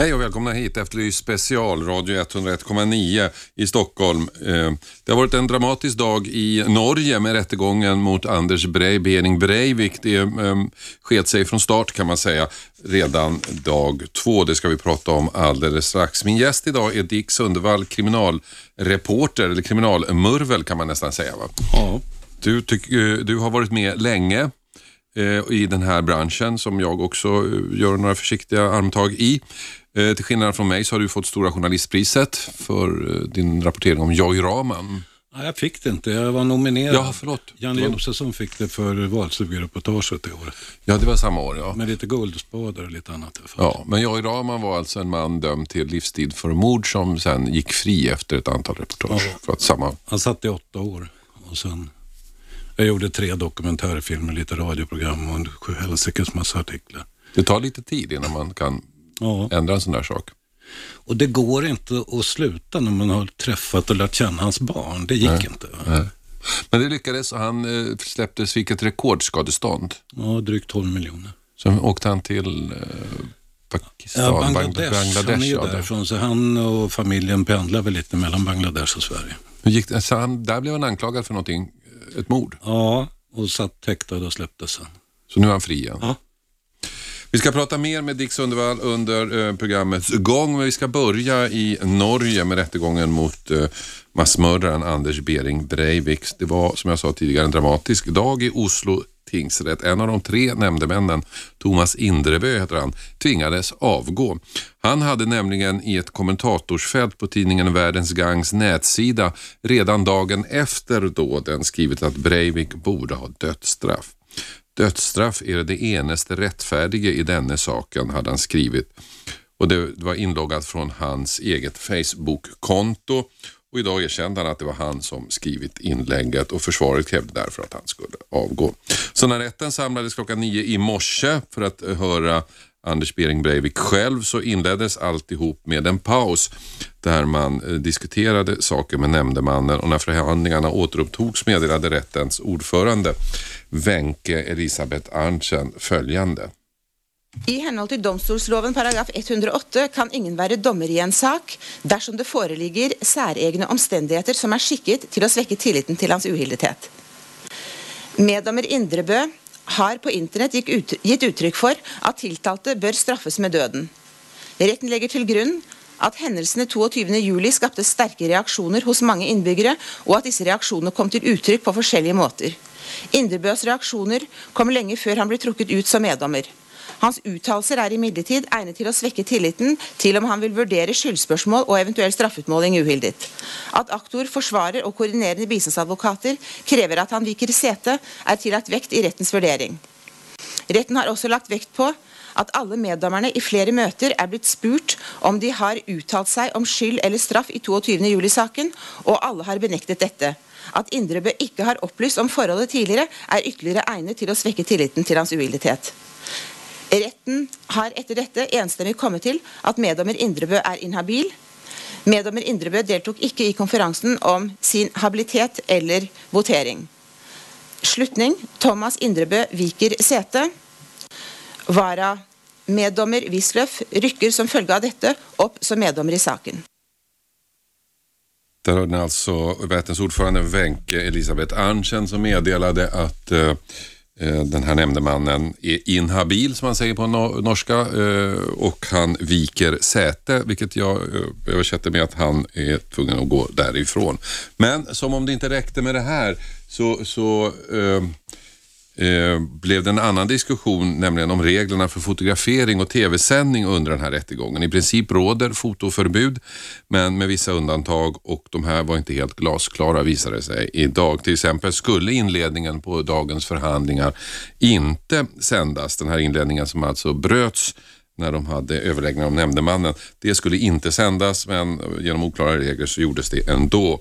Hej och välkomna hit Efterlyst special, radio 101,9 i Stockholm. Eh, Det har varit en dramatisk dag i Norge med rättegången mot Anders Brei, Behring Breivik. Det eh, sket sig från start kan man säga redan dag två. Det ska vi prata om alldeles strax. Min gäst idag är Dick Sundevall, kriminalreporter, eller kriminalmurvel kan man nästan säga. Va? Ja. Du, tyck, eh, du har varit med länge i den här branschen som jag också gör några försiktiga armtag i. Eh, till skillnad från mig så har du fått Stora Journalistpriset för eh, din rapportering om Joy Raman. Nej, jag fick det inte. Jag var nominerad. Ja, förlåt. Janne Josefsson fick det för valstugereportaget i år. Ja, det var samma år. Ja. Med lite guldspadar och lite annat. Ja, men Joy Raman var alltså en man dömd till livstid för mord som sen gick fri efter ett antal reportage. Ja. För att samma... Han satt i åtta år och sen jag gjorde tre dokumentärfilmer, lite radioprogram och en helsikes massa artiklar. Det tar lite tid innan man kan Ja. ändra en sån där sak. Och det går inte att sluta när man har träffat och lärt känna hans barn. Det gick inte. Nej. Men det lyckades och han eh, släpptes, fick ett rekordskadestånd. Ja, drygt 12 miljoner. Sen åkte han till eh, Pakistan, Ja, Bangladesh. Bangladesh. Han är ju ja, där. därifrån, så han och familjen pendlar väl lite mellan Bangladesh och Sverige. Hur gick det? Så han, där blev han anklagad för någonting, ett mord. Ja, och satt häktad och släpptes sen. Så nu är han fri igen. Ja. Vi ska prata mer med Dick Sundevall under eh, programmets gång, men vi ska börja i Norge med rättegången mot eh, massmördaren Anders Behring Breivik. Det var, som jag sa tidigare, en dramatisk dag i Oslo tingsrätt. En av de tre nämndemännen, Thomas Indrebø heter han, tvingades avgå. Han hade nämligen i ett kommentatorsfält på tidningen Världens Gangs nätsida redan dagen efter dåden skrivit att Breivik borde ha dödsstraff. Dödsstraff är det enaste rättfärdige i denne saken, hade han skrivit. Och det var inloggat från hans eget Facebook-konto. Och idag erkände han att det var han som skrivit inlägget och försvaret krävde därför att han skulle avgå. Så när rätten samlades klockan nio i morse för att eh, höra Anders Behring Breivik själv så inleddes alltihop med en paus där man eh, diskuterade saker med nämndemannen och när förhandlingarna återupptogs meddelade rättens ordförande Wenche Elisabeth Arntzen följande. I henhold til domstolsloven paragraf 108 kan ingen være dommer i en sak dersom det foreligger særegne omstendigheter som er skikket til å svekke tilliten til hans uhildighet. Meddommer Indrebø har på internett gett uttryck gitt uttrykk for at tiltalte bør straffes med døden. Retten legger til grunn at hendelsene 22.07 skapte sterke reaksjoner hos mange innbyggere, og at disse reaksjonene kom til uttrykk på forskjellige måter. Indrebøs reaksjoner kom lenge før han ble trukket ut som meddommer. Hans uttalelser er imidlertid egnet til å svekke tilliten til om han vil vurdere skyldspørsmål og eventuell straffutmåling uhildet. At aktor, forsvarer og koordinerende bistandsadvokater krever at han viker sete, er tillagt vekt i rettens vurdering. Retten har også lagt vekt på at alle meddommerne i flere møter er blitt spurt om de har uttalt seg om skyld eller straff i 22. juli-saken, og alle har benektet dette. At Indrebø ikke har opplyst om forholdet tidligere, er ytterligere egnet til å svekke tilliten til hans uhildighet. Retten har etter dette enstemmig kommet til at meddommer Indrebø er inhabil. Meddommer Indrebø deltok ikke i konferansen om sin habilitet eller votering. Slutning. Thomas Indrebø viker sete. Vara meddommer Wisløff rykker som følge av dette opp som meddommer i saken. Där har ni alltså rättens ordförande Wenche Elisabeth Arntzen som meddelade att eh, eh, den här nämndemannen är inhabil som man säger på norska eh, och han viker säte vilket jag eh, översätter med att han är tvungen att gå därifrån. Men som om det inte räckte med det här så, så eh, eh, blev det en annan diskussion, nämligen om reglerna för fotografering och tv-sändning under den här rättegången. I princip råder fotoförbud, men med vissa undantag och de här var inte helt glasklara visade det sig idag. Till exempel skulle inledningen på dagens förhandlingar inte sändas. Den här inledningen som alltså bröts när de hade överläggningar om nämndemannen. Det skulle inte sändas men genom oklara regler så gjordes det ändå.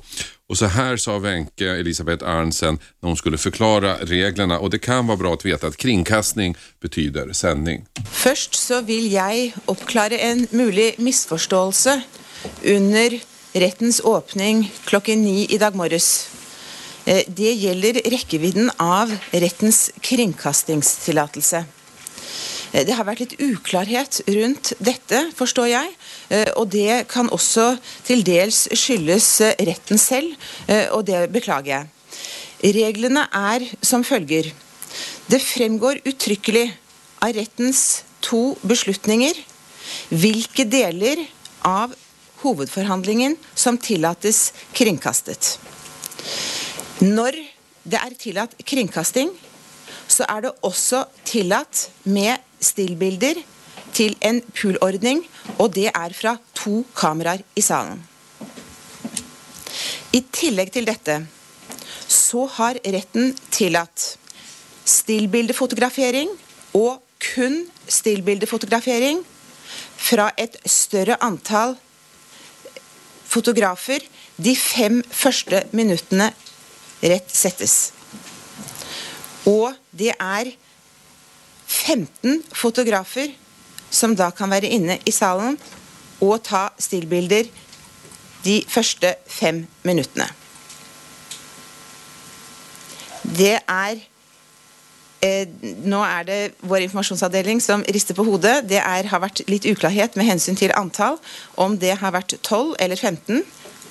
Och så här sa Wenche Elisabeth Arnsen när hon skulle förklara reglerna och det kan vara bra att veta att kringkastning betyder sändning. Först så vill jag uppklara en möjlig missförståelse under rättens öppning klockan nio i dag morges. Eh, det gäller räckvidden av rättens kringkastningstillåtelse. Eh, det har varit lite oklarhet runt detta, förstår jag. Och eh, det kan också till dels skyldes eh, rätten själv och det beklagar jag. Reglerna är som följer. Det framgår uttryckligen av rättens två beslutningar vilka delar av huvudförhandlingen som tillåts kringkastet. Når det er tillatt kringkasting, så er det også tillatt med stillbilder til en poolordning, og det er fra to kameraer i salen. I tillegg til dette så har retten tillatt stillbildefotografering og kun stillbildefotografering fra et større antall fotografer de fem første minuttene rett settes. Og det er 15 fotografer som da kan være inne i salen og ta stillbilder de første fem minuttene. Det er eh, Nå er det vår informasjonsavdeling som rister på hodet. Det er, har vært litt uklarhet med hensyn til antall. Om det har vært 12 eller 15.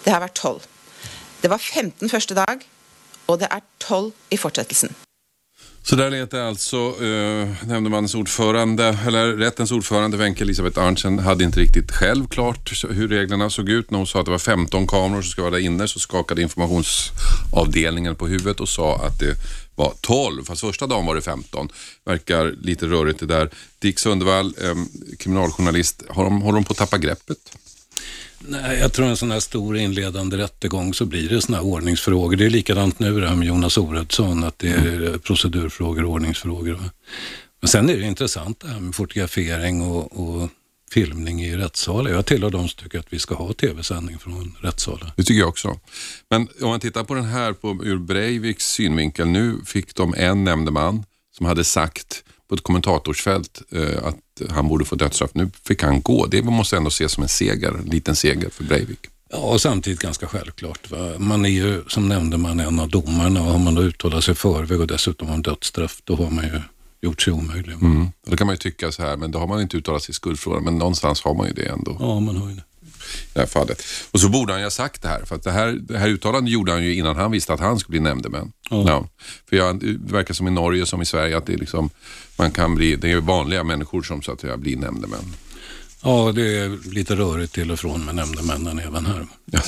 Det har vært 12. Det var 15 første dag, och det är 12 i fortsettelsen. Så där lät det alltså eh, nämndemannens ordförande, eller rättens ordförande Wenche Elisabeth Arntzen hade inte riktigt själv klart hur reglerna såg ut. När hon sa att det var 15 kameror som ska vara där inne så skakade informationsavdelningen på huvudet och sa att det var 12, fast första dagen var det 15. Verkar lite rörigt det där. Dick Sundevall, eh, kriminaljournalist, har de, håller de på att tappa greppet? Nej, jag tror en sån här stor inledande rättegång så blir det såna här ordningsfrågor. Det är likadant nu det här med Jonas Oredsson, att det är procedurfrågor och ordningsfrågor. Men sen är det intressant det här med fotografering och, och filmning i rättssalar. Jag tillhör de som tycker att vi ska ha tv-sändning från rättssalar. Det tycker jag också. Men om man tittar på den här på, ur Breiviks synvinkel. Nu fick de en nämndeman som hade sagt på ett kommentatorsfält eh, att han borde få dödsstraff. Nu fick han gå. Det måste ändå ses som en seger, en liten seger för Breivik. Ja, och samtidigt ganska självklart. Va? Man är ju som nämndeman en av domarna och har man då uttalat sig i förväg och dessutom om dödsstraff, då har man ju gjort sig omöjlig. Mm. Då kan man ju tycka så här, men då har man inte uttalat sig i skuldfrågan, men någonstans har man ju det ändå. Ja, man har ju det. I det här fallet. Och så borde han ju ha sagt det här, för att det här, det här uttalandet gjorde han ju innan han visste att han skulle bli nämndeman. Ja. ja. För jag, det verkar som i Norge som i Sverige att det är liksom man kan bli, det är vanliga människor som så att säga blir nämndemän. Ja, det är lite rörigt till och från med nämndemännen även här. Ja,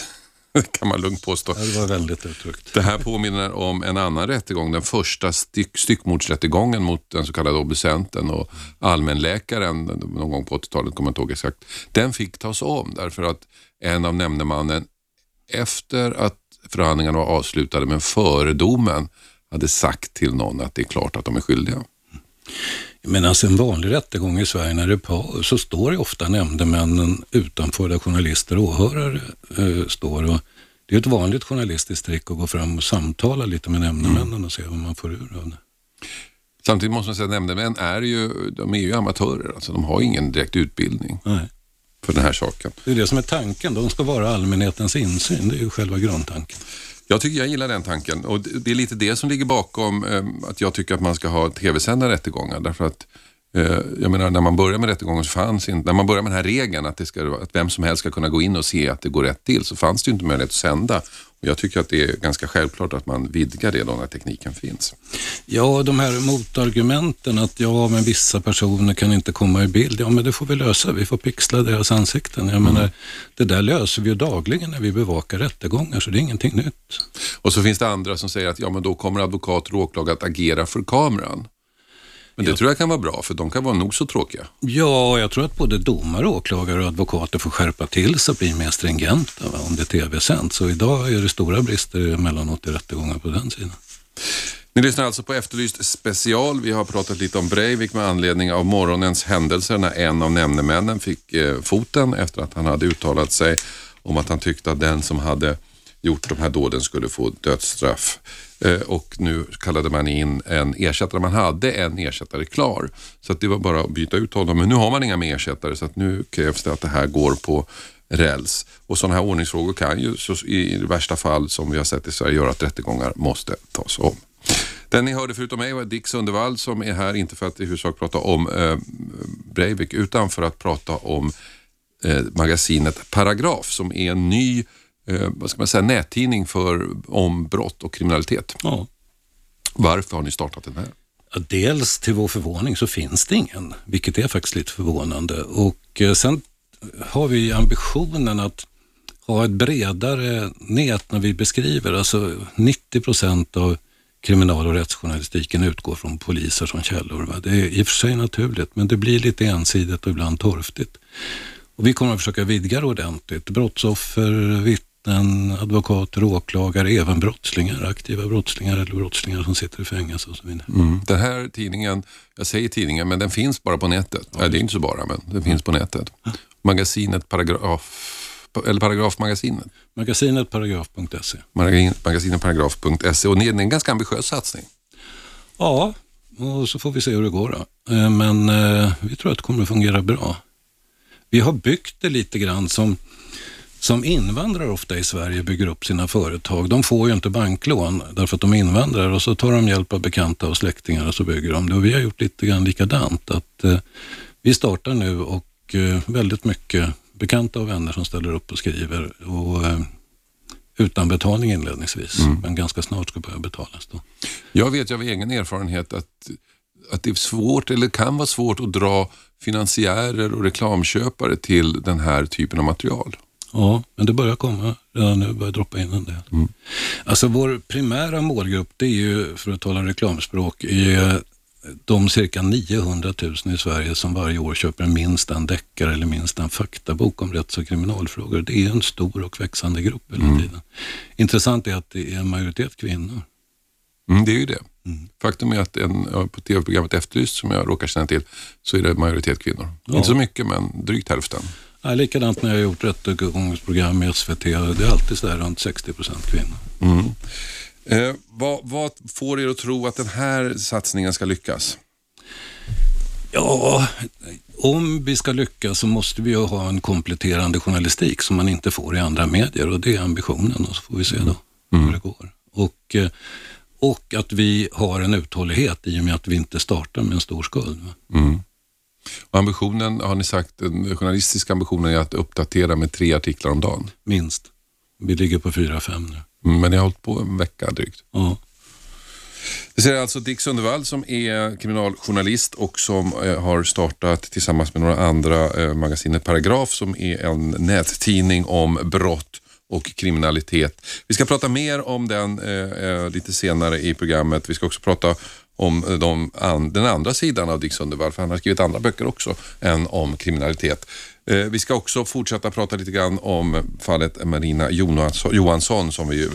det kan man lugnt påstå. det var väldigt uttryckt. Det här påminner om en annan rättegång, den första styck, styckmordsrättegången mot den så kallade obducenten och allmänläkaren någon gång på 80-talet, kommer jag inte ihåg exakt. Den fick tas om därför att en av nämndemannen efter att förhandlingarna var avslutade men före domen hade sagt till någon att det är klart att de är skyldiga. Men alltså en vanlig rättegång i Sverige när det är paus så står det ofta nämndemännen utanför där journalister och åhörare eh, står. Och det är ett vanligt journalistiskt trick att gå fram och samtala lite med nämndemännen mm. och se vad man får ur av det. Samtidigt måste man säga att nämndemän är ju, de är ju amatörer, alltså de har ingen direkt utbildning. Nej. För den här saken. Det är det som är tanken, de ska vara allmänhetens insyn, det är ju själva grundtanken. Jag tycker jag gillar den tanken och det är lite det som ligger bakom eh, att jag tycker att man ska ha tv-sända rättegångar. Därför att eh, jag menar när man börjar med rättegången så fanns inte, när man börjar med den här regeln att, det ska, att vem som helst ska kunna gå in och se att det går rätt till så fanns det inte möjlighet att sända. Jag tycker att det är ganska självklart att man vidgar det då när tekniken finns. Ja, de här motargumenten att ja, men vissa personer kan inte komma i bild. Ja, men det får vi lösa. Vi får pixla deras ansikten. Jag mm. menar, det där löser vi ju dagligen när vi bevakar rättegångar, så det är ingenting nytt. Och så finns det andra som säger att ja, men då kommer advokater och åklagare att agera för kameran. Men det ja. tror jag kan vara bra, för de kan vara nog så tråkiga. Ja, jag tror att både domare, åklagare och advokater får skärpa till sig och bli mer stringenta va, om det är tv-sänt. Så idag är det stora brister emellanåt i rättegångar på den sidan. Ni lyssnar alltså på Efterlyst special. Vi har pratat lite om Breivik med anledning av morgonens händelser när en av nämndemännen fick eh, foten efter att han hade uttalat sig om att han tyckte att den som hade gjort de här dåden skulle få dödsstraff. Eh, och nu kallade man in en ersättare. Man hade en ersättare klar. Så att det var bara att byta ut honom. Men nu har man inga mer ersättare så att nu krävs det att det här går på räls. Och sådana här ordningsfrågor kan ju så, i värsta fall som vi har sett i Sverige göra att rättegångar måste tas om. Den ni hörde förutom mig var Dick Sundevall som är här inte för att i huvudsak prata om eh, Breivik utan för att prata om eh, magasinet Paragraf som är en ny eh, vad ska man säga, nättidning för, om brott och kriminalitet. Ja. Varför har ni startat den här? Dels till vår förvåning så finns det ingen, vilket är faktiskt lite förvånande. Och eh, sen har vi ambitionen att ha ett bredare nät när vi beskriver. Alltså 90 procent av kriminal och rättsjournalistiken utgår från poliser som källor. Va? Det är i och för sig naturligt, men det blir lite ensidigt och ibland torftigt. Och vi kommer att försöka vidga det ordentligt. Brottsoffer, vittnen, advokater, åklagare, även brottslingar, aktiva brottslingar eller brottslingar som sitter i fängelse och så vidare. Mm. Den här tidningen, jag säger tidningen, men den finns bara på nätet. Ja, det är inte så bara, men den finns på nätet. Magasinet Paragraf, eller Paragrafmagasinet. Magasinet paragraf.se. Magasinet magasinet paragraf.se och det är en ganska ambitiös satsning. Ja, och så får vi se hur det går då. Eh, Men eh, vi tror att det kommer att fungera bra. Vi har byggt det lite grann som, som invandrare ofta i Sverige bygger upp sina företag. De får ju inte banklån därför att de är invandrare och så tar de hjälp av bekanta och släktingar och så bygger de det. Och vi har gjort lite grann likadant. Att, eh, vi startar nu och eh, väldigt mycket bekanta och vänner som ställer upp och skriver. Och, eh, utan betalning inledningsvis, men ganska snart ska börja betalas. Då. Jag vet ju av egen erfarenhet att, att det är svårt, eller kan vara svårt att dra finansiärer och reklamköpare till den här typen av material. Ja, men det börjar komma redan nu, börjar droppa in en del. Alltså vår primära målgrupp, det är ju, för att tala reklamspråk, är de cirka 900 000 i Sverige som varje år köper minst en deckare eller minst en faktabok om rätts och kriminalfrågor. Det är en stor och växande grupp hela tiden. Intressant är att det är en majoritet kvinnor. Mm, det är ju det. Faktum är att en, på tv-programmet Efterlyst som jag råkar känna till så är det majoritet kvinnor. Ja. Inte så mycket men drygt hälften. Ja, likadant när jag har gjort rättegångsprogram i SVT. Det är alltid så där runt 60 procent kvinnor. Mm. Eh, vad, vad får er att tro att den här satsningen ska lyckas? Ja, om vi ska lyckas så måste vi ju ha en kompletterande journalistik som man inte får i andra medier och det är ambitionen och så får vi se då hur det går. Och, eh, och att vi har en uthållighet i och med att vi inte startar med en stor skuld. Mm. Och ambitionen, har ni sagt, den journalistiska ambitionen är att uppdatera med tre artiklar om dagen. Minst. Vi ligger på fyra, fem nu. Mm, Men ni har hållit på en vecka drygt. Ja. Det säger alltså Dick Sundevall som är kriminaljournalist och som eh, har startat tillsammans med några andra eh, magasinet Paragraf som är en nättidning om brott och kriminalitet. Vi ska prata mer om den eh, eh, lite senare i programmet. Vi ska också prata om de, an, den andra sidan av Dick Sundevall, för han har skrivit andra böcker också än om kriminalitet. Eh, vi ska också fortsätta prata lite grann om fallet Marina Jonas- Johansson som vi eh,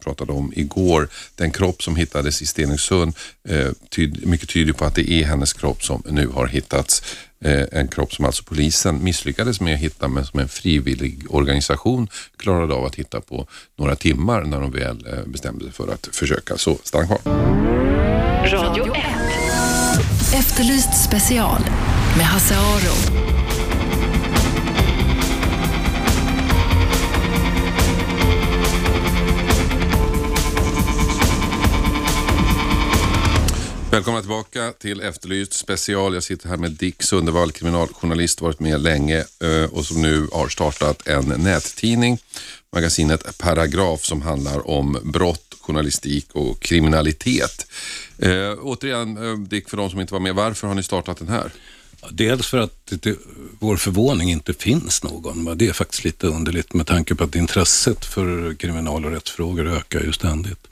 pratade om igår. Den kropp som hittades i Stenungsund, eh, tyd, mycket tyder på att det är hennes kropp som nu har hittats. Eh, en kropp som alltså polisen misslyckades med att hitta men som en frivillig organisation klarade av att hitta på några timmar när de väl eh, bestämde sig för att försöka. Så stanna kvar. Radio 1. Efterlyst special med Hasse Aro. Välkomna tillbaka till Efterlyst special. Jag sitter här med Dick Sundevall, kriminaljournalist, varit med länge eh, och som nu har startat en nättidning, magasinet Paragraf som handlar om brott, journalistik och kriminalitet. Eh, återigen, eh, Dick, för de som inte var med, varför har ni startat den här? Dels för att det till vår förvåning inte finns någon. va. Det är faktiskt lite underligt med tanke på att intresset för kriminal och rättsfrågor ökar ju ständigt.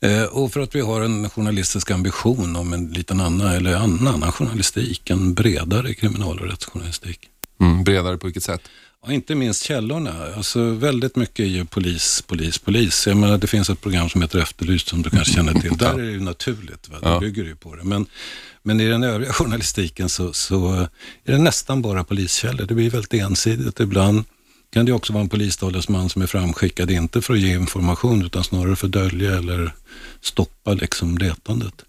Eh, och för att vi har en journalistisk ambition om en liten annan, eller annan journalistik, en bredare kriminal och rättsjournalistik. Mm, bredare på vilket sätt? Ja, inte minst källorna. Alltså, väldigt mycket är ju polis, polis, polis. Jag menar, det finns ett program som heter Efterlyst som du kanske känner till. Där är det ju naturligt, va? det Ja. bygger ju på det. Men, men i den övriga journalistiken så, så är det nästan bara poliskällor. Det blir väldigt ensidigt. Ibland kan det också vara en polistalesman som är framskickad, inte för att ge information utan snarare för att dölja eller stoppa liksom letandet.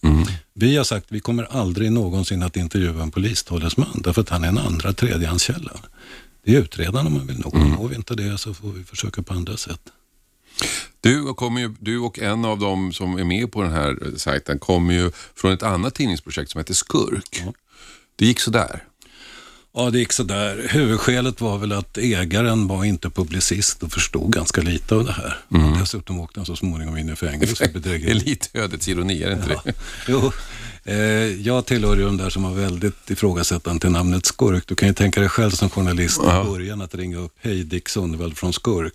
Vi har sagt att vi kommer aldrig någonsin att intervjua en polistalesman därför att han är en andra, tredjehandskälla. Det är utredaren om man vill nå. Når vi inte det så får vi försöka på andra sätt. Du, kommer ju, du och en av dem som är med på den här eh, sajten kommer ju från ett annat tidningsprojekt som heter Skurk. Det gick sådär. Ja, det gick sådär. Huvudskälet var väl att ägaren var inte publicist och förstod ganska lite av det här. Och dessutom åkte han så småningom in i fängelse för Det är bedrägeri. lite ödets ironi, är det inte det? Jo, eh, jag tillhör ju de där som var väldigt ifrågasättande till namnet Skurk. Du kan ju tänka dig själv som journalist i början att ringa upp Hej Dick Sundvall från Skurk.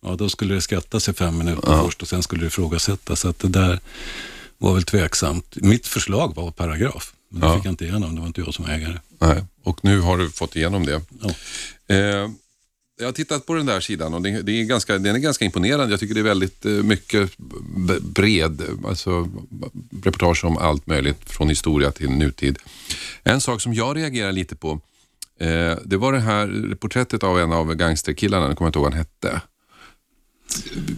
Ja, då skulle det skattas i fem minuter först och sen skulle det ifrågasättas. Så att det där var väl tveksamt. Mitt förslag var paragraf, men det Ja. fick jag inte igenom. Det var inte jag som var ägare. Nej. Och nu har du fått igenom det. Ja. Eh, jag har tittat på den där sidan och det, det är ganska, den är ganska imponerande. Jag tycker det är väldigt eh, mycket bred, alltså reportage om allt möjligt från historia till nutid. En sak som jag reagerar lite på, eh, det var det här porträttet av en av gangsterkillarna, nu kommer jag inte ihåg vad han hette.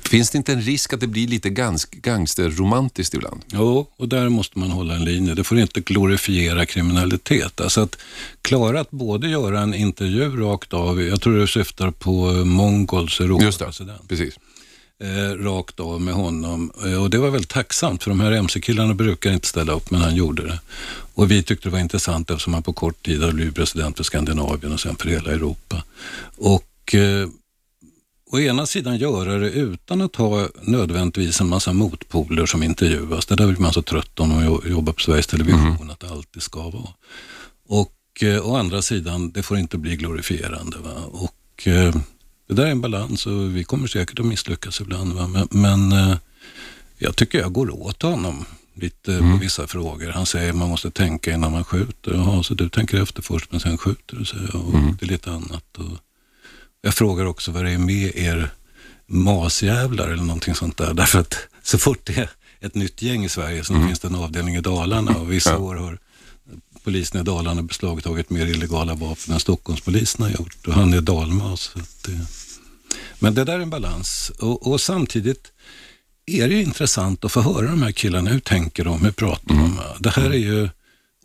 Finns det inte en risk att det blir lite gans, gangsterromantiskt ibland? Jo, och där måste man hålla en linje. Det får inte glorifiera kriminalitet. Alltså att klara att både göra en intervju rakt av, jag tror du syftar på Mongols Just Europapresident, det, precis. eh, rakt av med honom. Eh, och det var väldigt tacksamt, för de här mc-killarna brukar inte ställa upp, men han gjorde det. Och vi tyckte det var intressant eftersom han på kort tid hade blivit president för Skandinavien och sen för hela Europa. Och eh, å ena sidan göra det utan att ha nödvändigtvis en massa motpoler som intervjuas. Det där blir man så trött om att jo- jobba på Sveriges Television, att det alltid ska vara. Och eh, å andra sidan, det får inte bli glorifierande. Va? Och eh, det där är en balans och vi kommer säkert att misslyckas ibland. Va? Men, men eh, jag tycker jag går åt honom lite på vissa frågor. Han säger man måste tänka innan man skjuter. Jaha, så du tänker efter först men sen skjuter du, säger jag. Och det är lite annat. Och jag frågar också vad det är med er masjävlar eller någonting sånt där. Därför att så fort det är ett nytt gäng i Sverige så finns det en avdelning i Dalarna och vissa Ja. år har polisen i Dalarna beslagtagit mer illegala vapen än Stockholmspolisen har gjort. Och han är dalmas. Det... Men det där är en balans. Och, och samtidigt är det intressant att få höra de här killarna. Hur tänker de? Hur pratar de? Det här är ju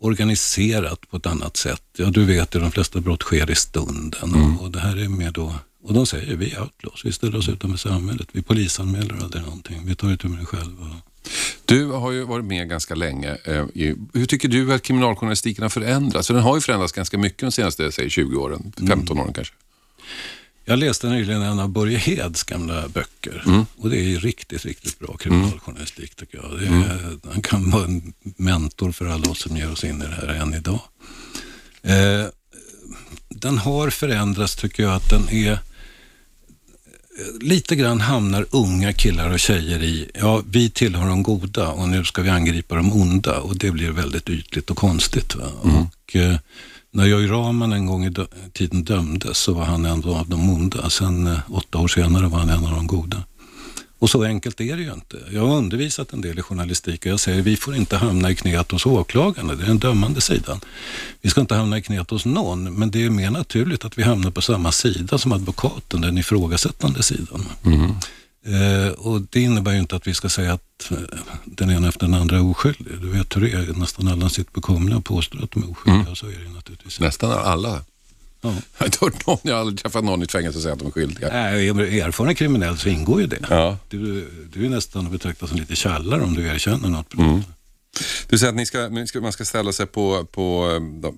organiserat på ett annat sätt. Ja, du vet ju, de flesta brott sker i stunden. Och, och det här är mer då... Och de säger, vi är outlaws, vi ställer oss utanför samhället. Vi polisanmäler aldrig någonting. Vi tar itu med det själva. Du har ju varit med ganska länge. Eh, Hur tycker du att kriminaljournalistiken har förändrats? För den har ju förändrats ganska mycket de senaste säg, 20 åren, 15 åren kanske. Jag läste nyligen en av Börje Heds gamla böcker och det är riktigt, riktigt bra kriminaljournalistik tycker jag. Är, Han kan vara en mentor för alla oss som ger oss in i det här än idag. Eh, den har förändrats tycker jag att den är lite grann hamnar unga killar och tjejer i, ja vi tillhör de goda och nu ska vi angripa de onda och det blir väldigt ytligt och konstigt. Va? Och, eh, när Jojje Rahman en gång i dö- tiden dömdes så var han en av de onda. Sen eh, åtta år senare var han en av de goda. Och så enkelt är det ju inte. Jag har undervisat en del i journalistik och jag säger vi får inte hamna i knät hos åklagarna, det är den dömande sidan. Vi ska inte hamna i knät hos någon, men det är mer naturligt att vi hamnar på samma sida som advokaten, den ifrågasättande sidan. Mm. Eh, och Det innebär ju inte att vi ska säga att eh, den ena efter den andra är oskyldig. Du vet hur det är, nästan alla sitter på Kumla och påstår att de är oskyldiga, så är det naturligtvis. Nästan alla. Ja. Jag har inte hört någon, jag har aldrig träffat någon i ett fängelse och säga att de är skyldiga. Nej, är erfaren kriminell så ingår ju det. Ja. Du, du är nästan att betrakta som lite tjallare om du erkänner något brott. Du säger att ska, man ska ställa sig på, på eh, de,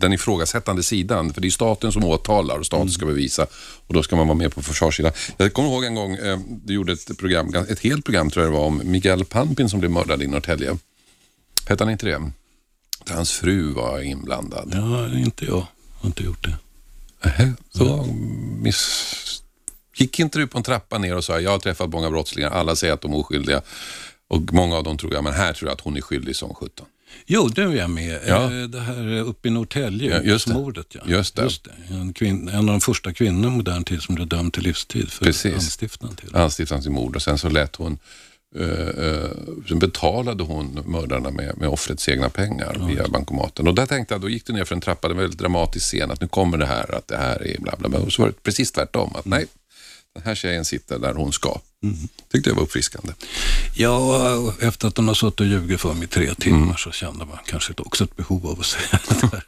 den ifrågasättande sidan, för det är staten som åtalar och staten ska bevisa och då ska man vara med på försvarssidan. Jag kommer ihåg en gång, eh, du gjorde ett program, ett helt program tror jag det var, om Miguel Pampin som blev mördad i Norrtälje. Hette han inte det? Där hans fru var inblandad. Ja, inte jag. har inte gjort det. Nähä, Så miss... Gick inte du på en trappa ner och sa jag har träffat många brottslingar, alla säger att de är oskyldiga och många av dem tror jag, men här tror jag att hon är skyldig som sjutton. Jo, nu är jag med. Ja. Eh, Det här uppe i Norrtälje, Ja, just det. mordet. Ja. Just det. En, kvinn, en av de första kvinnorna i modern tid som blev dömd till livstid för Precis. anstiftan till. anstiftan till mord och sen så lät hon eh, sen betalade hon mördarna med, med offrets egna pengar via bankomaten. Och där tänkte jag, då gick du ner för en trappa, det var en väldigt dramatisk scen, att nu kommer det här, att det här är bla bla bla. Och så var det precis tvärtom, att nej, den här tjejen sitter där hon ska. Tyckte jag var uppfriskande. Ja, efter att de har suttit och ljugit för mig i tre timmar Mm. så kände man kanske också ett behov av att säga det där.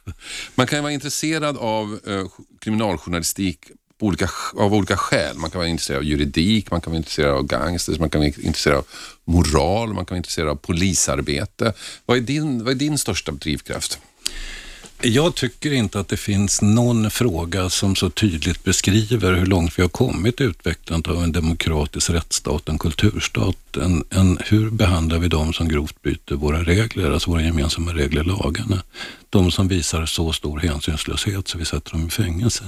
Man kan ju vara intresserad av eh, kriminaljournalistik olika, av olika skäl. Man kan vara intresserad av juridik, man kan vara intresserad av gangsters, man kan vara intresserad av moral, man kan vara intresserad av polisarbete. Vad är din, vad är din största drivkraft? Jag tycker inte att det finns någon fråga som så tydligt beskriver hur långt vi har kommit i utvecklandet av en demokratisk rättsstat, en kulturstat. En, en, hur behandlar vi de som grovt bryter våra regler, alltså våra gemensamma regler, lagarna? De som visar så stor hänsynslöshet så vi sätter dem i fängelse.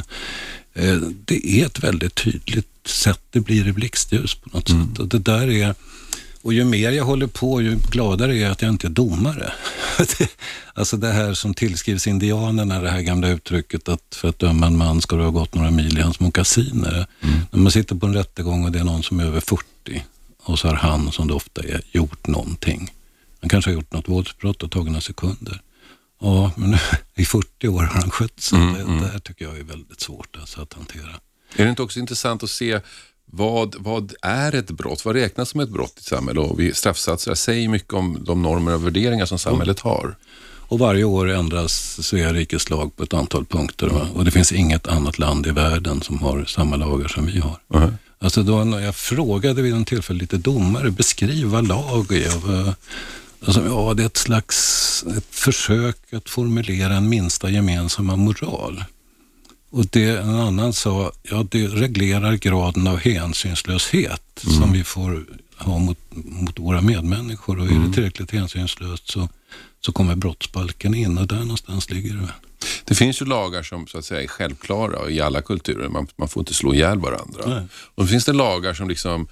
Eh, Det är ett väldigt tydligt sätt det blir i blixtljus på något sätt. Och det där är och ju mer jag håller på, ju gladare är jag att jag inte är domare. Det- alltså det här som tillskrivs indianerna, det här gamla uttrycket att för att döma en man ska du ha gått några mil i hans mockasiner. När man sitter på en rättegång och det är någon som är över 40 och så har han, som det ofta är, gjort någonting. Han kanske har gjort något våldsbrott och tagit några sekunder. Ja, men nu, i 40 år har han skött sig. det, det här tycker jag är väldigt svårt alltså, att hantera. Är det inte också intressant att se vad, vad är ett brott? Vad räknas som ett brott i ett samhälle? Och vi straffsatser säger mycket om de normer och värderingar som samhället har. Och varje år ändras Svea rikes lag på ett antal punkter. Va? Och det finns inget annat land i världen som har samma lagar som vi har. Mhm. Alltså då när jag frågade vid en tillfälle lite domare, beskriv vad lag är. Alltså, ja, det är ett slags ett försök att formulera en minsta gemensamma moral. Och det en annan sa, ja det reglerar graden av hänsynslöshet som vi får ha mot, mot våra medmänniskor. Och är det tillräckligt hänsynslöst så, så kommer brottsbalken in och där någonstans ligger det. Det finns ju lagar som så att säga är självklara i alla kulturer. Man, man får inte slå ihjäl varandra. Nej. Och så finns det lagar som liksom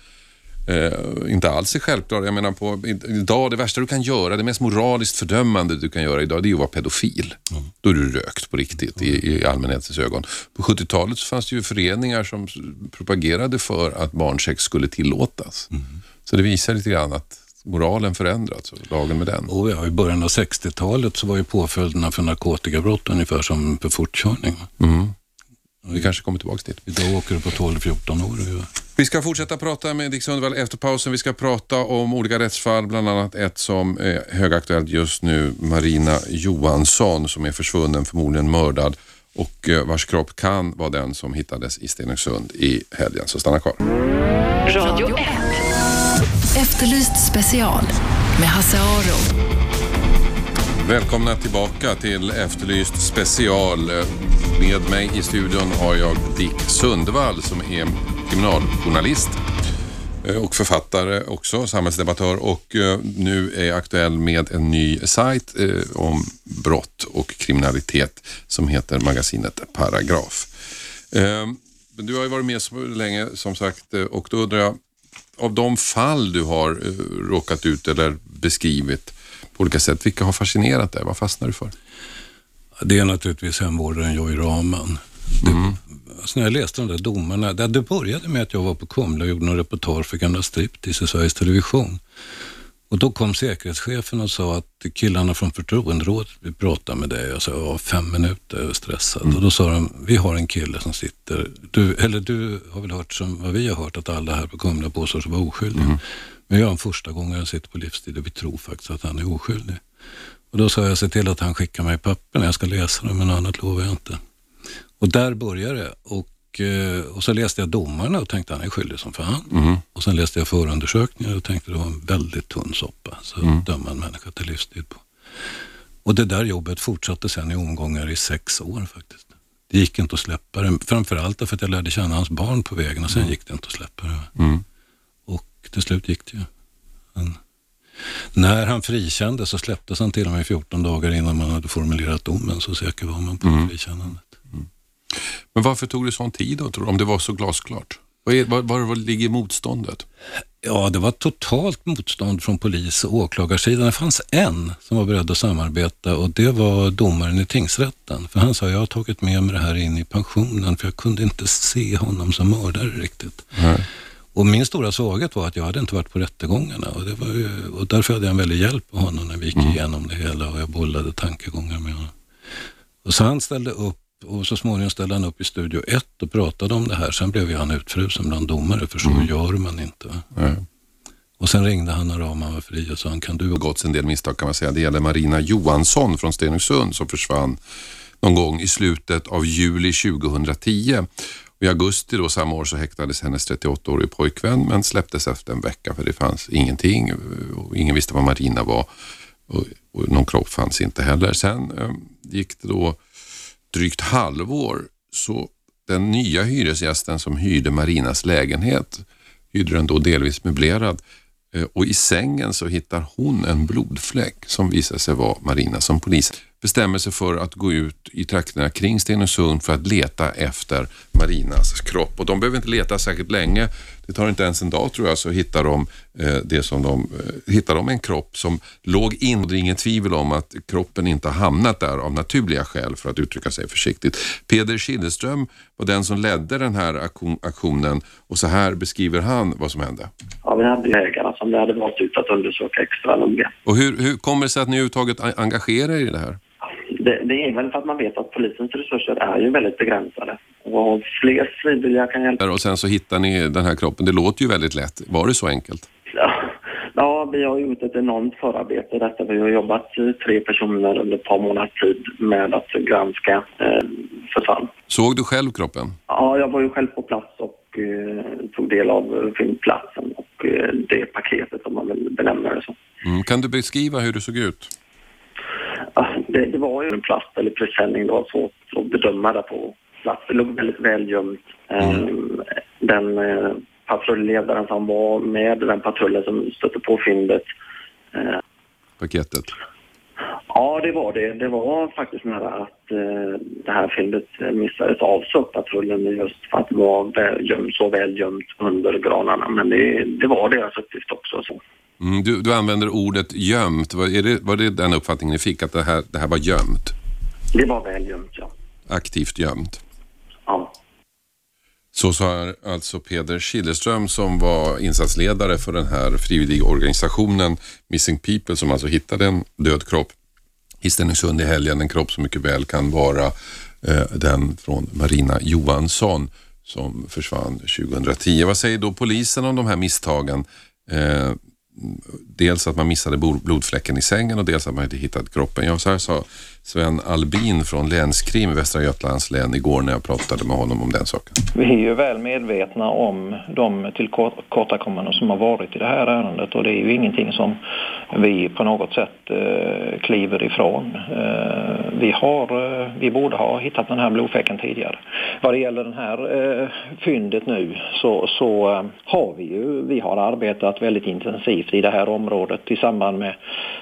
eh, inte alls är självklara. Jag menar på idag, det värsta du kan göra, det mest moraliskt fördömande du kan göra idag, det är att vara pedofil. Då är du rökt på riktigt i, i allmänhetens ögon. På 70-talet så fanns det ju föreningar som propagerade för att barnsex skulle tillåtas. Så det visar lite grann att moralen förändrats och lagen med den. Och ja, I början av 60-talet så var ju påföljderna för narkotikabrott ungefär som för fortkörning. va? Vi kanske kommer tillbaka dit. Idag åker du på 12-14 år. Vi ska fortsätta prata med Dick Sundvall efter pausen. Vi ska prata om olika rättsfall, bland annat ett som är högaktuellt just nu. Marina Johansson som är försvunnen, förmodligen mördad och eh, vars kropp kan vara den som hittades i Stenungsund i helgen. Så stanna kvar. Radio 1. Efterlyst special med Hasse Aro. Välkomna tillbaka till Efterlyst special. Med mig i studion har jag Dick Sundvall som är kriminaljournalist eh, och författare också, samhällsdebattör och eh, nu är aktuell med en ny sajt eh, om brott och kriminalitet som heter magasinet Paragraf. Du har ju varit med så länge som sagt och då undrar jag, av de fall du har råkat ut eller beskrivit på olika sätt, vilka har fascinerat dig? Vad fastnar du för? Det är naturligtvis hemvårdaren Joy Rahman. Det, alltså när jag läste de där domarna, det, började med att jag var på Kumla och gjorde någon reportage för gamla Striptease i Sveriges Television. Och då kom säkerhetschefen och sa att killarna från förtroenderådet vill prata med dig. Jag sa, ja, fem minuter, jag är stressad. Och då sa de, vi har en kille som sitter, du, eller du har väl hört som vad vi har hört, att alla här på Kumla påstår sig vara oskyldiga. Men jag är en första gången jag sitter på livstid och vi tror faktiskt att han är oskyldig. Och då sa jag, se till att han skickar mig papperna, jag ska läsa dem, men annat lovar jag inte. Och där började det. Och, eh, och så läste jag domarna och tänkte han är skyldig som fan. Och sen läste jag förundersökningar och tänkte det var en väldigt tunn soppa. Så döma en människa till livstid på. Och det där jobbet fortsatte sen i omgångar i sex år faktiskt. Det gick inte att släppa det. Framförallt därför att jag lärde känna hans barn på vägen och sen gick det inte att släppa det. Och till slut gick det ju. Men när han frikändes så släpptes han till och med 14 dagar innan man hade formulerat domen. Så säker var man på frikännandet. Men varför tog det sån tid då, tror du, om det var så glasklart? Var, var ligger motståndet? Ja, det var totalt motstånd från polis och åklagarsidan. Det fanns en som var beredd att samarbeta och det var domaren i tingsrätten. För han sa, jag har tagit med mig det här in i pensionen för jag kunde inte se honom som mördare riktigt. Nej. Och min stora svaghet var att jag hade inte varit på rättegångarna och, det var ju, och därför hade jag en väldig hjälp av honom när vi gick igenom det hela och jag bollade tankegångar med honom. Och så han ställde upp och så småningom ställde han upp i Studio 1 och pratade om det här. Sen blev ju han utfrusen bland domare, för så gör man inte. Nej. Och sen ringde han när Rahman var fri och sa, kan du... Det har gått en del misstag kan man säga. Det gäller Marina Johansson från Stenungsund som försvann någon gång i slutet av juli 2010. I augusti då samma år så häktades hennes 38-årige pojkvän men släpptes efter en vecka för det fanns ingenting och ingen visste vad Marina var och, och någon kropp fanns inte heller. Sen eh, gick det då drygt halvår så den nya hyresgästen som hyrde Marinas lägenhet hyrde den då delvis möblerad Eh, och i sängen så hittar hon en blodfläck som visar sig vara Marina som polis bestämmer sig för att gå ut i trakterna kring Stenungsund för att leta efter Marinas kropp. Och de behöver inte leta särskilt länge. Det tar inte ens en dag tror jag så hittar de, eh, det som de, eh, hittar de en kropp som låg in. Det är ingen tvivel om att kroppen inte har hamnat där av naturliga skäl för att uttrycka sig försiktigt. Peder Killeström var den som ledde den här aktion- aktionen och så här beskriver han vad som hände. Ja, vi hade ägarna som det hade valt ut att undersöka extra noga. Och hur, hur kommer det sig att ni överhuvudtaget engagerar er i det här? Det, det är väl för att man vet att polisens resurser är ju väldigt begränsade. Och fler frivilliga kan hjälpa. Och sen så hittar ni den här kroppen. Det låter ju väldigt lätt. Var det så enkelt? Ja, ja, vi har gjort ett enormt förarbete i detta. Vi har jobbat tre personer under ett par månaders tid med att granska eh, försvann. Såg du själv kroppen? Ja, jag var ju själv på plats och eh, tog del av fyndplatsen och eh, det paketet om man vill benämna det så. Mm. Kan du beskriva hur det såg ut? Det, det var ju en plast eller presenning. Det var svårt att bedöma det på plats. Det låg väldigt väl gömt. Ehm, Den eh, patrulledaren som var med den patrullen som stötte på fyndet. eh, Paketet? Ja, det var det. Det var faktiskt nära att eh, det här fyndet missades av patrullen just för att det var väl gömt, så väl gömt under granarna. Men det, det var deras uppgift också. Så. Mm. Du, du använder ordet gömt. Var, är det, var det den uppfattningen ni fick? Att det här, det här var gömt? Det var väl gömt, ja. Aktivt gömt? ja. Så sa alltså Peder Schillerström som var insatsledare för den här frivilligorganisationen Missing People som alltså hittade en död kropp i Stenungsund i helgen. En kropp som mycket väl kan vara eh, den från Marina Johansson som försvann 2010. Vad säger då polisen om de här misstagen? Eh, dels att man missade blodfläcken i sängen och dels att man inte hittat kroppen. Ja, så här sa Sven Albin från Länskrim i Västra Götalands län igår när jag pratade med honom om den saken. Vi är ju väl medvetna om de tillkortakommanden som har varit i det här ärendet och det är ju ingenting som vi på något sätt eh, kliver ifrån. Eh, vi, har, eh, vi borde ha hittat den här blodfläcken tidigare. Vad det gäller det här eh, fyndet nu så, så eh, har vi ju vi har arbetat väldigt intensivt i det här området i samband med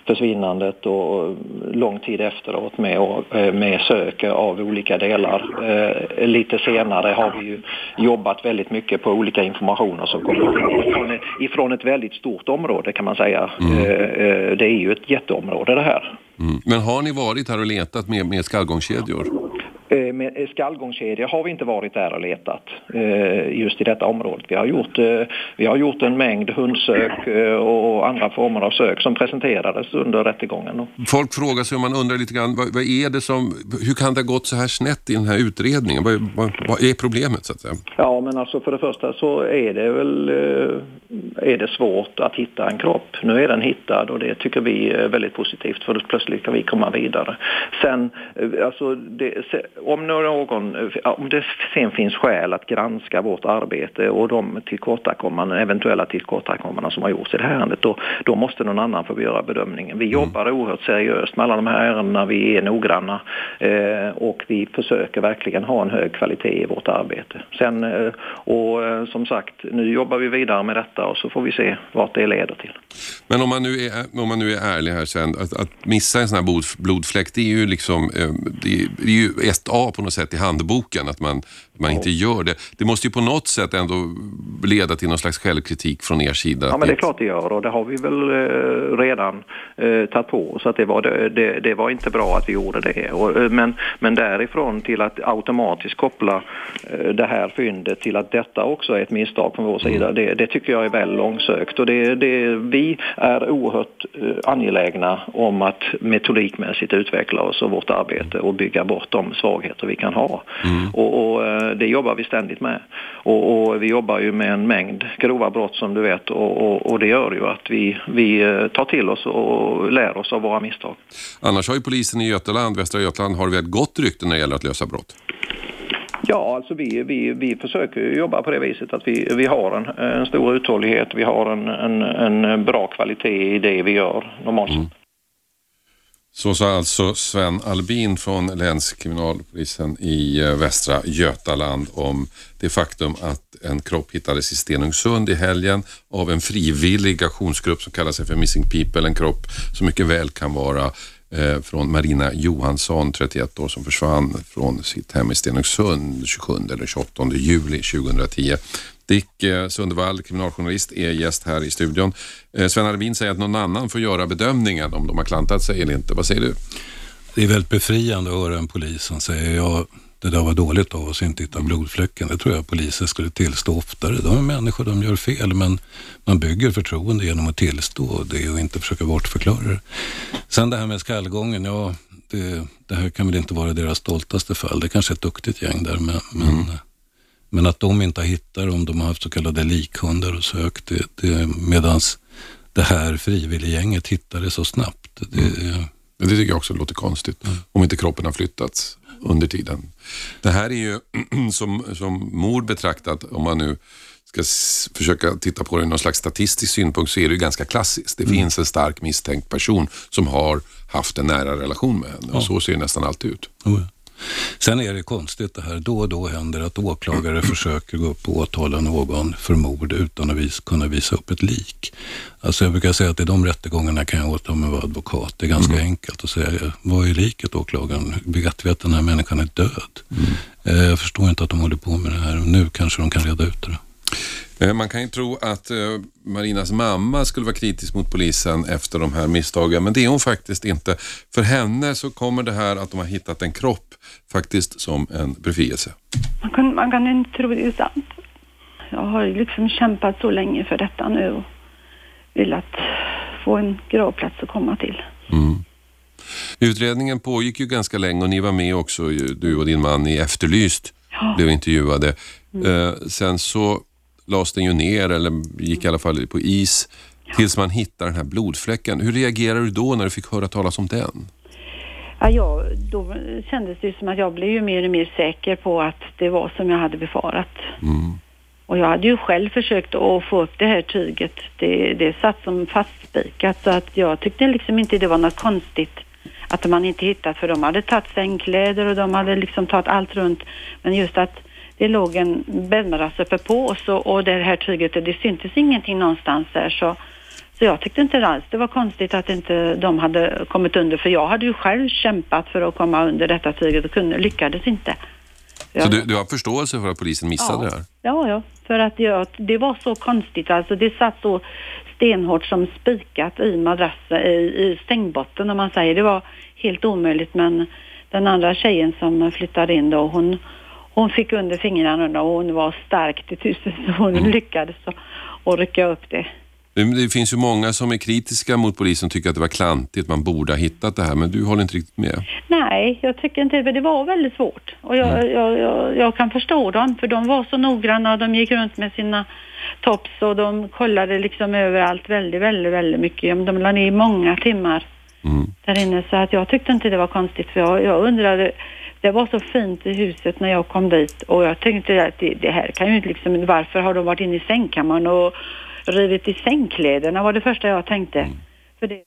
försvinnandet och lång tid efteråt med, och, eh, med sök av olika delar. Eh, lite senare har vi ju jobbat väldigt mycket på olika informationer som kommer ifrån ett, ifrån ett väldigt stort område kan man säga. Eh, eh, det är ju ett jätteområde det här. Mm. Men har ni varit här och letat med, med skallgångskedjor? Eh, Med skallgångskedjor har vi inte varit där och letat eh, just i detta området. Vi har gjort, eh, vi har gjort en mängd hundsök och andra former av sök som presenterades under rättegången. Folk frågar sig och man undrar lite grann, vad, vad är det som, hur kan det ha gått så här snett i den här utredningen? Vad, vad, vad är problemet så att säga? Ja, men alltså för det första så är det väl är det svårt att hitta en kropp. Nu är den hittad och det tycker vi är väldigt positivt för då plötsligt kan vi komma vidare. Sen, alltså det, om någon, eh, om det sen finns skäl att granska vårt arbete och de tillkortakommanden, eventuella tillkortakommanden som har gjorts i det här ärendet, då, då måste någon annan få göra bedömningen. Vi jobbar oerhört seriöst med alla de här ärendena, vi är noggranna eh, och vi försöker verkligen ha en hög kvalitet i vårt arbete. Sen, eh, och eh, som sagt, nu jobbar vi vidare med detta och så får vi se vart det leder till. Men om man nu är, om man nu är ärlig här sen, att, att missa en sån här blod, blodfläck, det är ju liksom, eh, det är, det är ju ett A på något sätt i handboken, att man, man inte gör det. Det måste ju på något sätt ändå leda till någon slags självkritik från er sida. Ja, men det är klart det gör och det har vi väl eh, redan eh, tagit på oss att det var, det, det, var inte bra att vi gjorde det. Och, eh, men, men därifrån till att automatiskt koppla eh, det här fyndet till att detta också är ett misstag från vår sida, det, det tycker jag är väl långsökt. Och det, det, vi är oerhört angelägna om att metodikmässigt utveckla oss och vårt arbete och bygga bort de svagheter vi kan ha. Mm. Och, och, det jobbar vi ständigt med. Och, och, vi jobbar ju med en mängd grova brott som du vet och, och det gör ju att vi, vi eh, tar till oss och lär oss av våra misstag. Annars har ju polisen i Götaland, Västra Götaland, har väl gott rykte när det gäller att lösa brott? Ja, alltså vi, vi, vi försöker jobba på det viset att vi, vi har en, en stor uthållighet, vi har en, en, en bra kvalitet i det vi gör normalt mm. Så sa alltså Sven Albin från länskriminalpolisen i eh, Västra Götaland om det faktum att en kropp hittades i Stenungsund i helgen av en frivillig aktionsgrupp som kallar sig för Missing People. En kropp som mycket väl kan vara eh, från Marina Johansson, 31 år, som försvann från sitt hem i Stenungsund 27 eller 28 juli 2010. Dick eh, Sundvall, kriminaljournalist, är gäst här i studion. Eh, Sven Arbin säger att någon annan får göra bedömningen om de har klantat sig eller inte. Vad säger du? Det är väldigt befriande att höra en polis som säger ja, det där var dåligt av oss inte hitta blodfläcken. Det tror jag poliser skulle tillstå oftare. De är människor, de gör fel, men man bygger förtroende genom att tillstå det och inte försöka bortförklara det. Sen det här med skallgången, ja, det, det, här kan väl inte vara deras stoltaste fall. Det är kanske är ett duktigt gäng där, men, mm. Men att de inte har hittat dem, de har haft så kallade likhundar och sökt det, det medans det här frivilliggänget hittade så snabbt. Det, mm. det tycker jag också låter konstigt. Mm. Om inte kroppen har flyttats under tiden. Det här är ju som, som mord betraktat, om man nu ska försöka titta på det ur någon slags statistisk synpunkt så är det ju ganska klassiskt. Det mm. finns en stark misstänkt person som har haft en nära relation med henne. Ja. Och så ser det nästan alltid ut. Oh ja. Sen är det konstigt det här, då och då händer att åklagare försöker gå upp och åtala någon för mord utan att vis, kunna visa upp ett lik. Alltså jag brukar säga att i de rättegångarna kan jag åta mig vara advokat. Det är ganska mm. enkelt att säga, vad är liket åklagaren? Vet vi att den här människan är död? Mm. Eh, jag förstår inte att de håller på med det här. Nu kanske de kan reda ut det. Eh, man kan ju tro att eh, Marinas mamma skulle vara kritisk mot polisen efter de här misstagen, men det är hon faktiskt inte. För henne så kommer det här att de har hittat en kropp faktiskt som en befrielse. Man kan, man kan inte tro det är sant. Jag har liksom kämpat så länge för detta nu och velat få en gravplats att komma till. Mm. Utredningen pågick ju ganska länge och ni var med också, du och din man, i Efterlyst, ja. blev intervjuade. Mm. Eh, sen så lades den ju ner eller gick i alla fall på is tills man hittar den här blodfläcken. Hur reagerade du då när du fick höra talas om den? Ja, ja, då kändes det som att jag blev ju mer och mer säker på att det var som jag hade befarat. Mm. Och jag hade ju själv försökt att få upp det här tyget. Det, det satt som fastspikat så att jag tyckte liksom inte det var något konstigt att man inte hittat för de hade tagit sängkläder och de hade liksom tagit allt runt. Men just att det låg en bäddmadrass uppe på oss och, och det här tyget, det syntes ingenting någonstans där så, så jag tyckte inte alls det var konstigt att inte de hade kommit under för jag hade ju själv kämpat för att komma under detta tyget och kunde, lyckades inte. Jag, så du, du, har förståelse för att polisen missade ja, det här? Ja, ja, för att jag, det var så konstigt alltså. Det satt så stenhårt som spikat i madrassen, i, i stängbotten om man säger. Det var helt omöjligt men den andra tjejen som flyttade in då, hon, hon fick under fingrarna och hon var stark till tusen så hon mm. lyckades att rycka upp det. Det finns ju många som är kritiska mot polisen och tycker att det var klantigt, man borde ha hittat det här, men du håller inte riktigt med? Nej, jag tycker inte det. Det var väldigt svårt och jag, mm. jag, jag, jag, kan förstå dem, för de var så noggranna och de gick runt med sina tops och de kollade liksom överallt väldigt, väldigt, väldigt mycket. De la ner många timmar mm. där inne, så att jag tyckte inte det var konstigt, för jag, jag undrade det var så fint i huset när jag kom dit och jag tänkte att det, det här kan ju inte liksom, varför har de varit inne i sängkammaren och rivit i sängkläderna var det första jag tänkte. Mm. För det...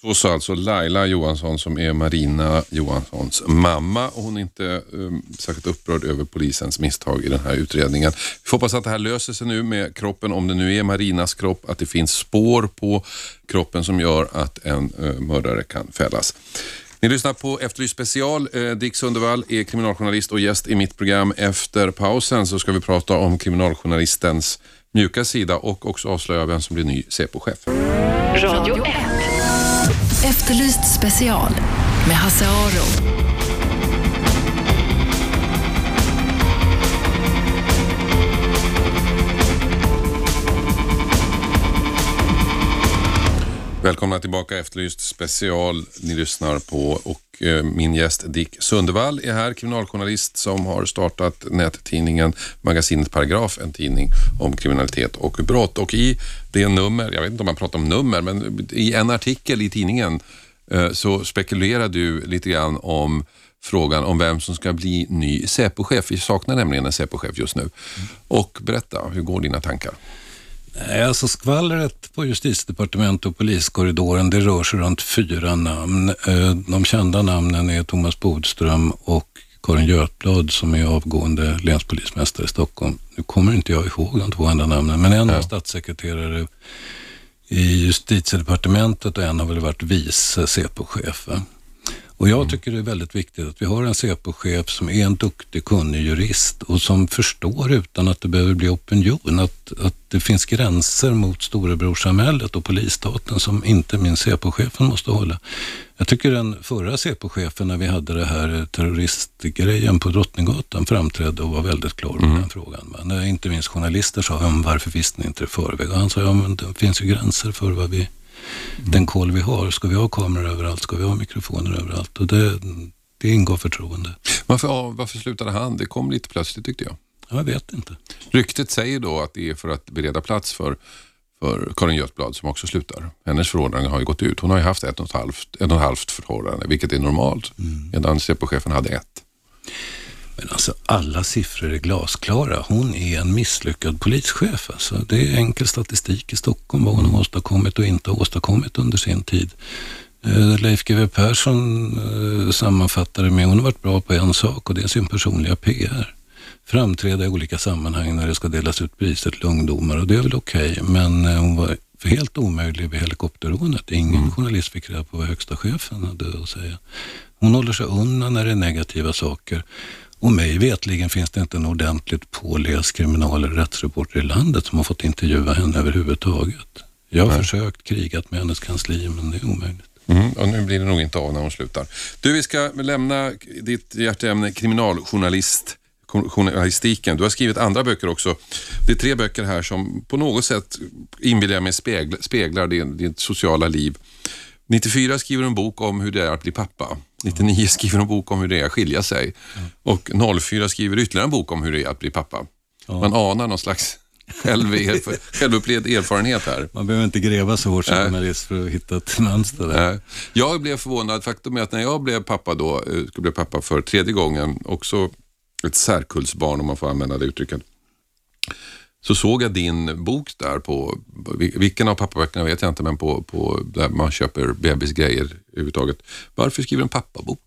Så sa alltså Laila Johansson som är Marina Johanssons mamma och hon är inte um, särskilt upprörd över polisens misstag i den här utredningen. Vi får hoppas att det här löser sig nu med kroppen, om det nu är Marinas kropp, att det finns spår på kroppen som gör att en uh, mördare kan fällas. Ni lyssnar på Efterlyst special. Eh, Dick Sundevall är kriminaljournalist och gäst i mitt program. Efter pausen så ska vi prata om kriminaljournalistens mjuka sida och också avslöja vem som blir ny Säpo-chef. Radio 1. Efterlyst special med Hasse Aro. Välkomna tillbaka Efterlyst special. Ni lyssnar på och eh, min gäst Dick Sundevall är här, kriminaljournalist som har startat nättidningen Magasinet Paragraf, en tidning om kriminalitet och brott. Och i det nummer, jag vet inte om man pratar om nummer, men i en artikel i tidningen eh, så spekulerar du lite grann om frågan om vem som ska bli ny Säpochef. Vi saknar nämligen en Säpochef just nu. Och berätta, hur går dina tankar? Nej, alltså skvallret på justitiedepartement och poliskorridoren, det rör sig runt fyra namn. Eh, de kända namnen är Thomas Bodström och Karin Götblad som är avgående länspolismästare i Stockholm. Nu kommer inte jag ihåg de två andra namnen, men en ja. är statssekreterare i justitiedepartementet och en har väl varit vice CP-chef. Och jag mm. tycker det är väldigt viktigt att vi har en Säpo-chef som är en duktig, kunnig jurist och som förstår utan att det behöver bli opinion att, att det finns gränser mot storebrorsamhället och polisstaten som inte minst Säpo-chefen måste hålla. Jag tycker den förra Säpo-chefen när vi hade det här terroristgrejen på Drottninggatan framträdde och var väldigt klar mm. den frågan. Men inte minst journalister sa, varför visste ni inte det i förväg? Och han sa, ja men det finns ju gränser för vad vi den koll vi har. Ska vi ha kameror överallt? Ska vi ha mikrofoner överallt? Och det, det ingår förtroende. Varför, ja, varför slutade han? Det kom lite plötsligt tyckte jag. Jag vet inte. Ryktet säger då att det är för att bereda plats för, för Karin Götblad som också slutar. Hennes förordnande har ju gått ut. Hon har ju haft ett och ett halvt, ett och ett halvt förordnande, vilket är normalt. Mm. Medan Säpochefen hade ett. Men alltså alla siffror är glasklara. Hon är en misslyckad polischef. Alltså, det är enkel statistik i Stockholm vad hon har åstadkommit och inte åstadkommit under sin tid. Eh, Leif GW Persson eh, sammanfattade med, hon har varit bra på en sak och det är sin personliga PR. Framträda i olika sammanhang när det ska delas ut priser till ungdomar och det är väl okej, okay, men eh, hon var helt omöjlig vid helikopterrånet. Ingen mm. journalist fick reda på vad högsta chefen hade att säga. Hon håller sig undan när det är negativa saker. Och mig vetligen finns det inte en ordentligt påläst kriminal eller rättsreporter i landet som har fått intervjua henne överhuvudtaget. Jag har Nej. försökt krigat med hennes kansli men det är omöjligt. Mm, och nu blir det nog inte av när hon slutar. Du, vi ska lämna ditt hjärteämne kriminaljournalist journalistiken. Du har skrivit andra böcker också. Det är tre böcker här som på något sätt inbillar jag mig speglar, speglar din, ditt sociala liv. 94 skriver du en bok om hur det är att bli pappa. 99 skriver en bok om hur det är att skilja sig. Och 04 skriver ytterligare en bok om hur det är att bli pappa. Man anar någon slags själv självupplevd erfarenhet här. Man behöver inte gräva så hårt som journalist för att hitta ett mönster där. Jag blev förvånad. Faktum är att när jag blev pappa då, eh, skulle bli pappa för tredje gången, också ett särkullsbarn om man får använda det uttrycket, så såg jag din bok där på, vilken av pappaböckerna vet jag inte, men på, på där man köper bebisgrejer överhuvudtaget. Varför skriver du en pappabok?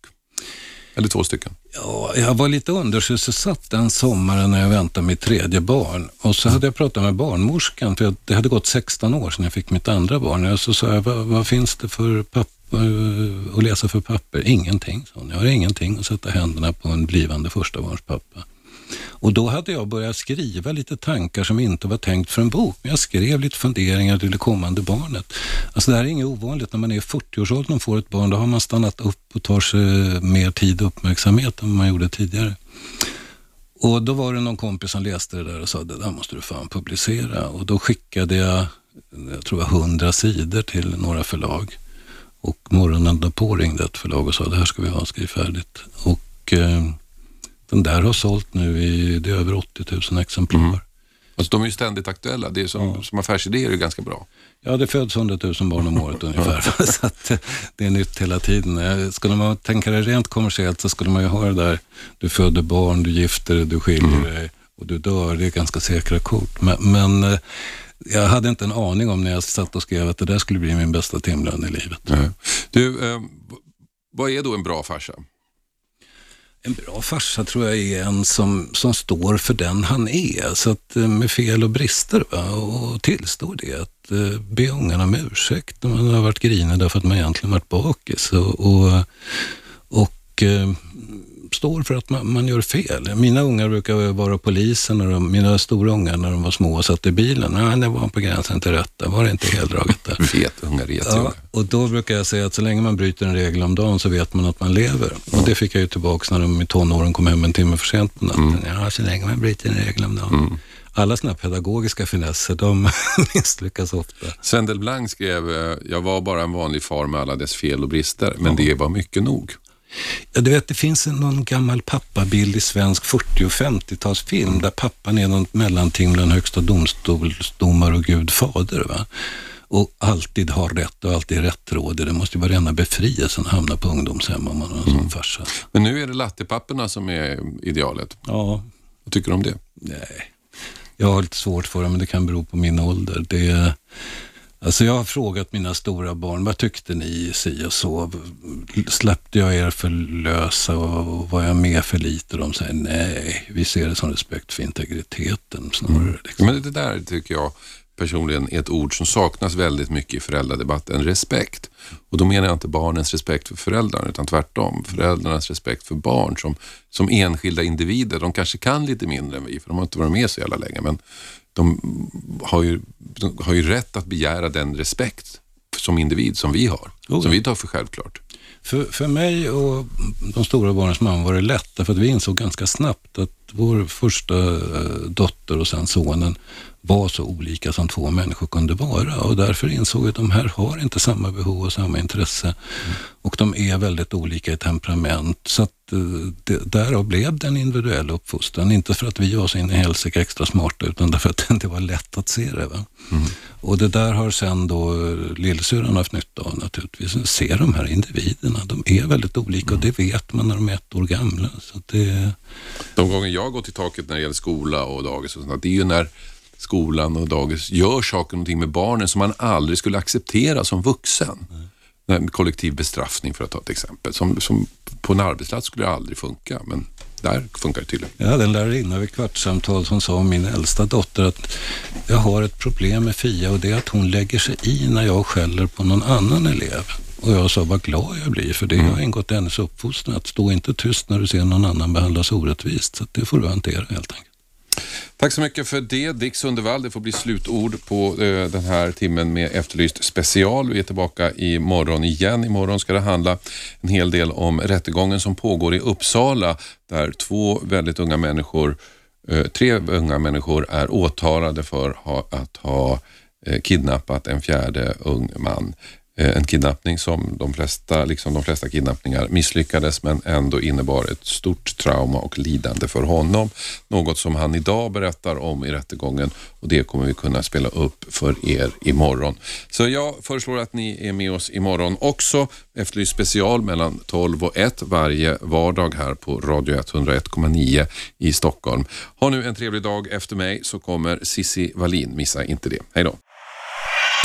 Eller två stycken? Ja, jag var lite undersysselsatt den sommaren när jag väntade mitt tredje barn. Och så hade jag pratat med barnmorskan, för det hade gått 16 år sedan jag fick mitt andra barn. Och så sa jag, vad, vad finns det för papper? Eh, att läsa för papper? Ingenting, sa hon. Jag har ingenting att sätta händerna på en blivande förstabarnspappa. Och då hade jag börjat skriva lite tankar som inte var tänkt för en bok. Men jag skrev lite funderingar till det kommande barnet. Alltså det här är inget ovanligt. När man är i 40-årsåldern och får ett barn, då har man stannat upp och tar sig mer tid och uppmärksamhet än vad man gjorde tidigare. Och då var det någon kompis som läste det där och sa, det där måste du fan publicera. Och då skickade jag, jag tror det var hundra sidor till några förlag. Och morgonen därpå ringde ett förlag och sa, det här ska vi ha, skriv färdigt. Och eh, den där har sålt nu i det är över 80 000 exemplar. Mm. Alltså, de är ju ständigt aktuella. Det är som, ja. som affärsidé är det ganska bra. Ja, det föds 100 000 barn om året ungefär. så att det är nytt hela tiden. Skulle man tänka det rent kommersiellt så skulle man ju ha det där, du föder barn, du gifter dig, du skiljer mm. dig och du dör. Det är ganska säkra kort. Men, men, eh, jag hade inte en aning om när jag satt och skrev att det där skulle bli min bästa timlön i livet. Mm. Du, eh, vad är då en bra farsa? En bra farsa tror jag är en som, som står för den han är, så att, eh, med fel och brister va? och tillstår det. Att eh, be ungarna om ursäkt om man har varit grinig därför att man egentligen varit bakis. Och, och, och eh, står för att man, man, gör fel. Mina ungar brukar vara polisen, när de, mina stora ungar när de var små och satt i bilen. Nej, det var på gränsen till rätta, var det inte heldraget där? vet ungar, vet ja, Och då brukar jag säga att så länge man bryter en regel om dagen så vet man att man lever. Och det fick jag ju tillbaka när de i tonåren kom hem en timme för sent på natten. Mm. Ja, så länge man bryter en regel om dagen. Mm alla sådana pedagogiska finesser, de misslyckas ofta. Sven Delblanc skrev, eh, jag var bara en vanlig far med alla dess fel och brister, men ja. det var mycket nog. Ja, du vet, det finns någon gammal pappabild i svensk 40 och 50-talsfilm mm. där pappan är något mellanting mellan högsta domstolsdomare och Gud fader. Va? Och alltid har rätt och alltid rätt råder. Det måste ju vara rena befrielsen att hamna på ungdomshem om man har en mm. sån farsa. Men nu är det lattepapporna som är idealet. Ja. Vad tycker du om det? Nej, jag har lite svårt för det, men det kan bero på min ålder. Det Alltså jag har frågat mina stora barn, vad tyckte ni si och så? Släppte jag er för lösa och var jag med för lite? De säger nej, vi ser det som respekt för integriteten snarare. Mm. Liksom. Men det där tycker jag personligen är ett ord som saknas väldigt mycket i föräldradebatten, respekt. Och då menar jag inte barnens respekt för föräldrarna utan tvärtom. Föräldrarnas respekt för barn som, som enskilda individer. De kanske kan lite mindre än vi för de har inte varit med så jävla länge. Men de har ju, de har ju rätt att begära den respekt som individ som vi har. Oh. Som vi tar för självklart. För, för mig och de stora barnens mamma var det lätt, därför att vi insåg ganska snabbt att vår första eh, dotter och sen sonen var så olika som två människor kunde vara och därför insåg vi att de här har inte samma behov och samma intresse mm. och de är väldigt olika i temperament. Så att eh, det, därav blev det en individuell uppfostran. Inte för att vi var så in i helsike extra smarta utan därför att det inte var lätt att se det. Mm. Och det där har sen då lillsyrran haft nytta av naturligtvis. Se de här individerna, de är väldigt olika mm. och det vet man när de är ett år gamla. Så det... De gånger jag gått i taket när det gäller skola och dagis och sånt, det är ju när skolan och dagis gör saker någonting med barnen som man aldrig skulle acceptera som vuxen. Nej. Kollektiv bestraffning för att ta ett exempel. Som, som på en arbetsplats skulle det aldrig funka, men där funkar det tydligen. Jag hade en lärarinna vid kvartssamtal som sa om min äldsta dotter att jag har ett problem med Fia och det är att hon lägger sig i när jag skäller på någon annan elev. Och jag sa vad glad jag blir för det mm. har ingått i hennes uppfostran att stå inte tyst när du ser någon annan behandlas orättvist. Så det får du hantera helt enkelt. Tack så mycket för det. Dick Sundevall, det får bli slutord på eh, den här timmen med Efterlyst special. Vi är tillbaka imorgon igen. Imorgon ska det handla en hel del om rättegången som pågår i Uppsala där två väldigt unga människor, eh, tre unga människor är åtalade för att ha eh, kidnappat en fjärde ung man. Eh, en kidnappning som de flesta, liksom de flesta kidnappningar misslyckades men ändå innebar ett stort trauma och lidande för honom. Något som han idag berättar om i rättegången och det kommer vi kunna spela upp för er imorgon. Så jag föreslår att ni är med oss imorgon också. Efterlyst special mellan 12 och 1 varje vardag här på Radio 101,9 i Stockholm. Ha nu en trevlig dag. Efter mig så kommer Sissi Wallin. Missa inte det. Hej då!